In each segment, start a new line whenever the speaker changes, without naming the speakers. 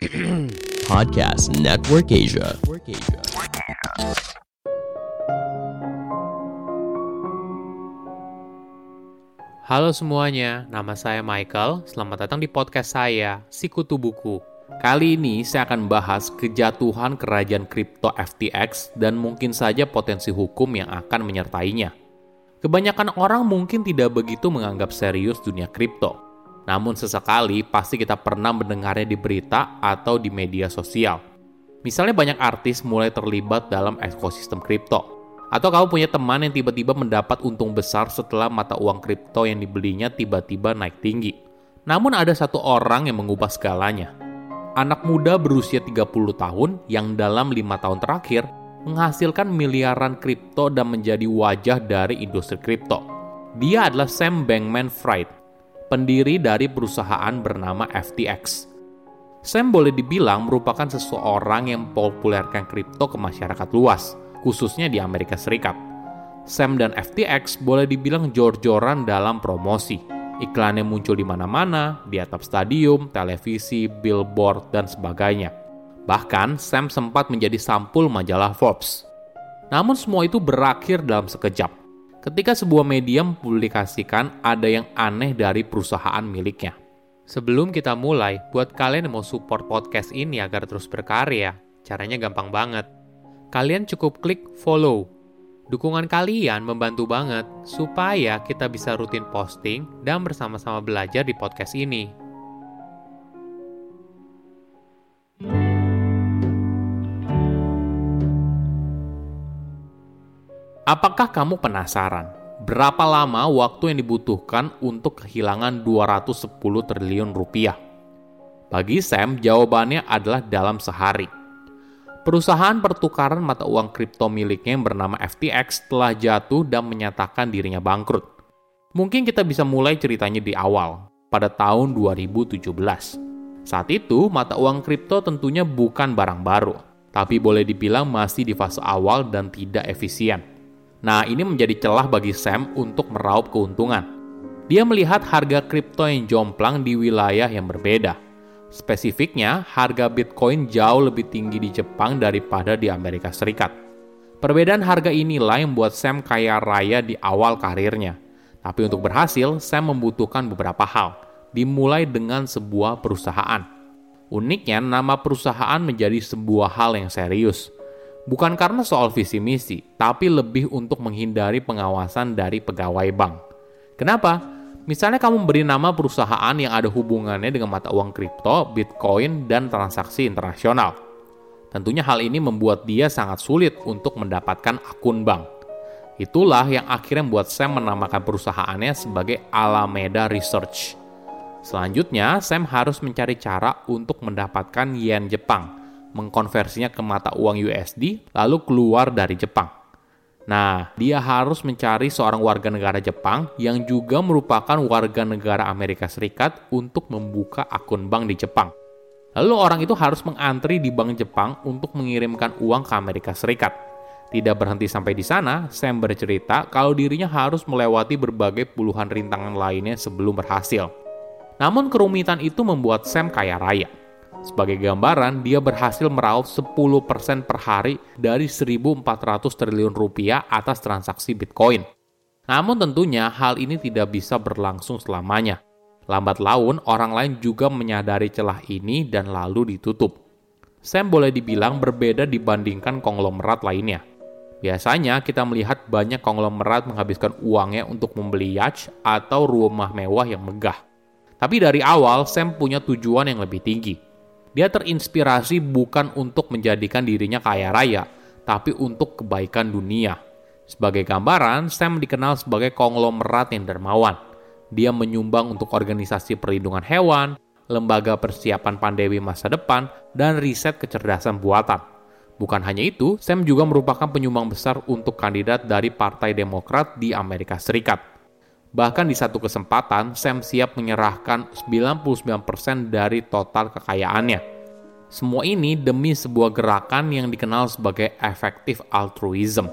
Podcast Network Asia.
Halo semuanya, nama saya Michael. Selamat datang di podcast saya, Sikutu Buku. Kali ini saya akan bahas kejatuhan kerajaan kripto FTX dan mungkin saja potensi hukum yang akan menyertainya. Kebanyakan orang mungkin tidak begitu menganggap serius dunia kripto. Namun sesekali pasti kita pernah mendengarnya di berita atau di media sosial. Misalnya banyak artis mulai terlibat dalam ekosistem kripto atau kamu punya teman yang tiba-tiba mendapat untung besar setelah mata uang kripto yang dibelinya tiba-tiba naik tinggi. Namun ada satu orang yang mengubah segalanya. Anak muda berusia 30 tahun yang dalam lima tahun terakhir menghasilkan miliaran kripto dan menjadi wajah dari industri kripto. Dia adalah Sam Bankman-Fried, pendiri dari perusahaan bernama FTX. Sam boleh dibilang merupakan seseorang yang mempopulerkan kripto ke masyarakat luas – khususnya di Amerika Serikat. Sam dan FTX boleh dibilang jor-joran dalam promosi. Iklannya muncul di mana-mana, di atap stadium, televisi, billboard, dan sebagainya. Bahkan, Sam sempat menjadi sampul majalah Forbes. Namun semua itu berakhir dalam sekejap. Ketika sebuah media mempublikasikan ada yang aneh dari perusahaan miliknya. Sebelum kita mulai, buat kalian yang mau support podcast ini agar terus berkarya, caranya gampang banget kalian cukup klik follow. Dukungan kalian membantu banget supaya kita bisa rutin posting dan bersama-sama belajar di podcast ini. Apakah kamu penasaran berapa lama waktu yang dibutuhkan untuk kehilangan 210 triliun rupiah? Bagi Sam, jawabannya adalah dalam sehari. Perusahaan pertukaran mata uang kripto miliknya yang bernama FTX telah jatuh dan menyatakan dirinya bangkrut. Mungkin kita bisa mulai ceritanya di awal, pada tahun 2017. Saat itu, mata uang kripto tentunya bukan barang baru, tapi boleh dibilang masih di fase awal dan tidak efisien. Nah, ini menjadi celah bagi Sam untuk meraup keuntungan. Dia melihat harga kripto yang jomplang di wilayah yang berbeda – Spesifiknya, harga Bitcoin jauh lebih tinggi di Jepang daripada di Amerika Serikat. Perbedaan harga inilah yang membuat Sam kaya raya di awal karirnya. Tapi untuk berhasil, Sam membutuhkan beberapa hal, dimulai dengan sebuah perusahaan. Uniknya, nama perusahaan menjadi sebuah hal yang serius. Bukan karena soal visi misi, tapi lebih untuk menghindari pengawasan dari pegawai bank. Kenapa? Misalnya kamu memberi nama perusahaan yang ada hubungannya dengan mata uang kripto, bitcoin, dan transaksi internasional. Tentunya hal ini membuat dia sangat sulit untuk mendapatkan akun bank. Itulah yang akhirnya membuat Sam menamakan perusahaannya sebagai Alameda Research. Selanjutnya, Sam harus mencari cara untuk mendapatkan yen Jepang, mengkonversinya ke mata uang USD, lalu keluar dari Jepang. Nah, dia harus mencari seorang warga negara Jepang yang juga merupakan warga negara Amerika Serikat untuk membuka akun bank di Jepang. Lalu orang itu harus mengantri di bank Jepang untuk mengirimkan uang ke Amerika Serikat. Tidak berhenti sampai di sana, Sam bercerita kalau dirinya harus melewati berbagai puluhan rintangan lainnya sebelum berhasil. Namun kerumitan itu membuat Sam kaya raya. Sebagai gambaran, dia berhasil meraup 10% per hari dari 1.400 triliun rupiah atas transaksi Bitcoin. Namun tentunya hal ini tidak bisa berlangsung selamanya. Lambat laun, orang lain juga menyadari celah ini dan lalu ditutup. Sam boleh dibilang berbeda dibandingkan konglomerat lainnya. Biasanya kita melihat banyak konglomerat menghabiskan uangnya untuk membeli yacht atau rumah mewah yang megah. Tapi dari awal, Sam punya tujuan yang lebih tinggi – dia terinspirasi bukan untuk menjadikan dirinya kaya raya, tapi untuk kebaikan dunia. Sebagai gambaran, Sam dikenal sebagai konglomerat yang dermawan. Dia menyumbang untuk organisasi perlindungan hewan, lembaga persiapan pandemi masa depan, dan riset kecerdasan buatan. Bukan hanya itu, Sam juga merupakan penyumbang besar untuk kandidat dari Partai Demokrat di Amerika Serikat. Bahkan di satu kesempatan, Sam siap menyerahkan 99% dari total kekayaannya. Semua ini demi sebuah gerakan yang dikenal sebagai efektif altruism.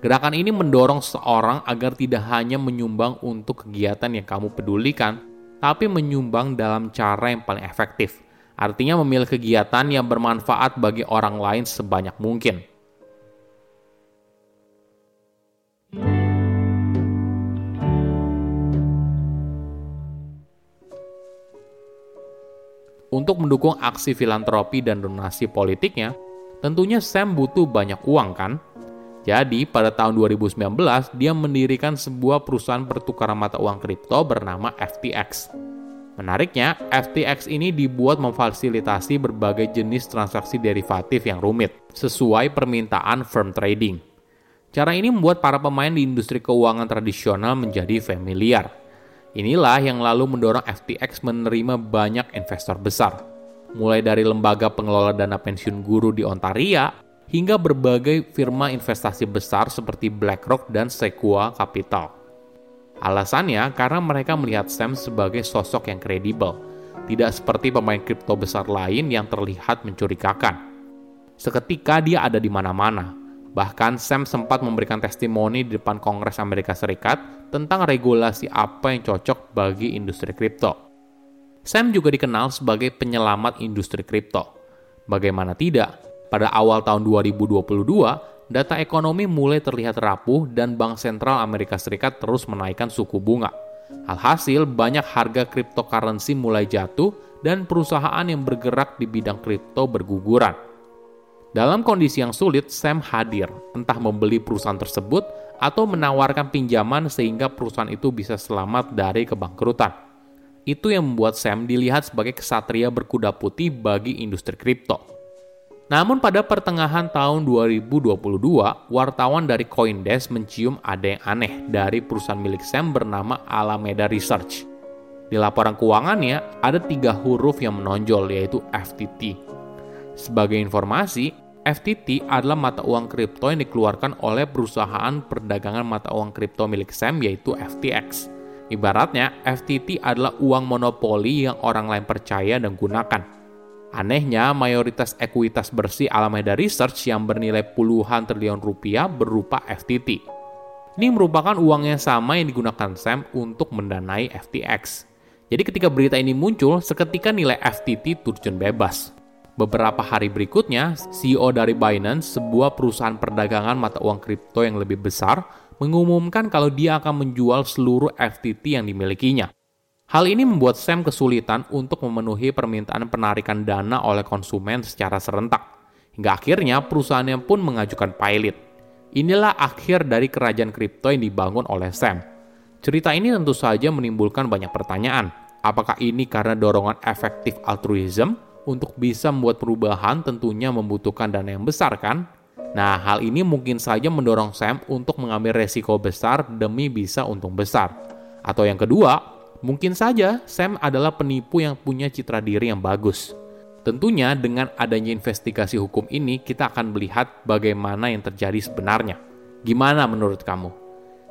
Gerakan ini mendorong seorang agar tidak hanya menyumbang untuk kegiatan yang kamu pedulikan, tapi menyumbang dalam cara yang paling efektif, Artinya memilih kegiatan yang bermanfaat bagi orang lain sebanyak mungkin. Untuk mendukung aksi filantropi dan donasi politiknya, tentunya Sam butuh banyak uang kan? Jadi, pada tahun 2019, dia mendirikan sebuah perusahaan pertukaran mata uang kripto bernama FTX. Menariknya, FTX ini dibuat memfasilitasi berbagai jenis transaksi derivatif yang rumit, sesuai permintaan firm trading. Cara ini membuat para pemain di industri keuangan tradisional menjadi familiar Inilah yang lalu mendorong FTX menerima banyak investor besar, mulai dari lembaga pengelola dana pensiun guru di Ontario hingga berbagai firma investasi besar seperti BlackRock dan Sequoia Capital. Alasannya karena mereka melihat Sam sebagai sosok yang kredibel, tidak seperti pemain kripto besar lain yang terlihat mencurigakan. Seketika dia ada di mana-mana, Bahkan Sam sempat memberikan testimoni di depan Kongres Amerika Serikat tentang regulasi apa yang cocok bagi industri kripto. Sam juga dikenal sebagai penyelamat industri kripto. Bagaimana tidak, pada awal tahun 2022, data ekonomi mulai terlihat rapuh dan Bank Sentral Amerika Serikat terus menaikkan suku bunga. Alhasil, banyak harga cryptocurrency mulai jatuh dan perusahaan yang bergerak di bidang kripto berguguran. Dalam kondisi yang sulit, Sam hadir, entah membeli perusahaan tersebut atau menawarkan pinjaman sehingga perusahaan itu bisa selamat dari kebangkrutan. Itu yang membuat Sam dilihat sebagai kesatria berkuda putih bagi industri kripto. Namun pada pertengahan tahun 2022, wartawan dari Coindesk mencium ada yang aneh dari perusahaan milik Sam bernama Alameda Research. Di laporan keuangannya, ada tiga huruf yang menonjol, yaitu FTT. Sebagai informasi, FTT adalah mata uang kripto yang dikeluarkan oleh perusahaan perdagangan mata uang kripto milik Sam yaitu FTX. Ibaratnya, FTT adalah uang monopoli yang orang lain percaya dan gunakan. Anehnya, mayoritas ekuitas bersih Alameda Research yang bernilai puluhan triliun rupiah berupa FTT. Ini merupakan uang yang sama yang digunakan Sam untuk mendanai FTX. Jadi ketika berita ini muncul, seketika nilai FTT turun bebas. Beberapa hari berikutnya, CEO dari Binance, sebuah perusahaan perdagangan mata uang kripto yang lebih besar, mengumumkan kalau dia akan menjual seluruh FTT yang dimilikinya. Hal ini membuat Sam kesulitan untuk memenuhi permintaan penarikan dana oleh konsumen secara serentak. Hingga akhirnya perusahaannya pun mengajukan pilot. Inilah akhir dari kerajaan kripto yang dibangun oleh Sam. Cerita ini tentu saja menimbulkan banyak pertanyaan. Apakah ini karena dorongan efektif altruism untuk bisa membuat perubahan tentunya membutuhkan dana yang besar kan? Nah, hal ini mungkin saja mendorong Sam untuk mengambil resiko besar demi bisa untung besar. Atau yang kedua, mungkin saja Sam adalah penipu yang punya citra diri yang bagus. Tentunya dengan adanya investigasi hukum ini kita akan melihat bagaimana yang terjadi sebenarnya. Gimana menurut kamu?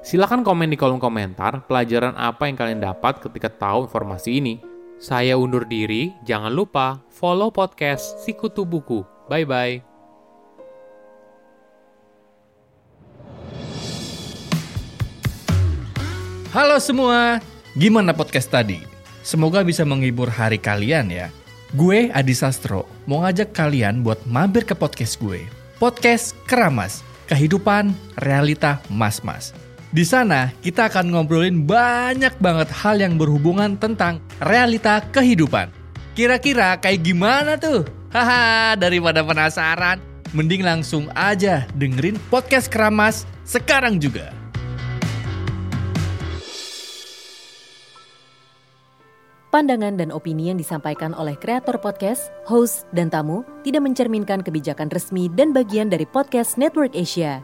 Silahkan komen di kolom komentar pelajaran apa yang kalian dapat ketika tahu informasi ini. Saya undur diri, jangan lupa follow podcast Sikutu Buku. Bye-bye.
Halo semua, gimana podcast tadi? Semoga bisa menghibur hari kalian ya. Gue Adi Sastro, mau ngajak kalian buat mampir ke podcast gue. Podcast Keramas, kehidupan realita mas-mas. Di sana kita akan ngobrolin banyak banget hal yang berhubungan tentang realita kehidupan. Kira-kira kayak gimana tuh? Haha, daripada penasaran, mending langsung aja dengerin podcast Keramas sekarang juga.
Pandangan dan opini yang disampaikan oleh kreator podcast, host, dan tamu tidak mencerminkan kebijakan resmi dan bagian dari podcast Network Asia.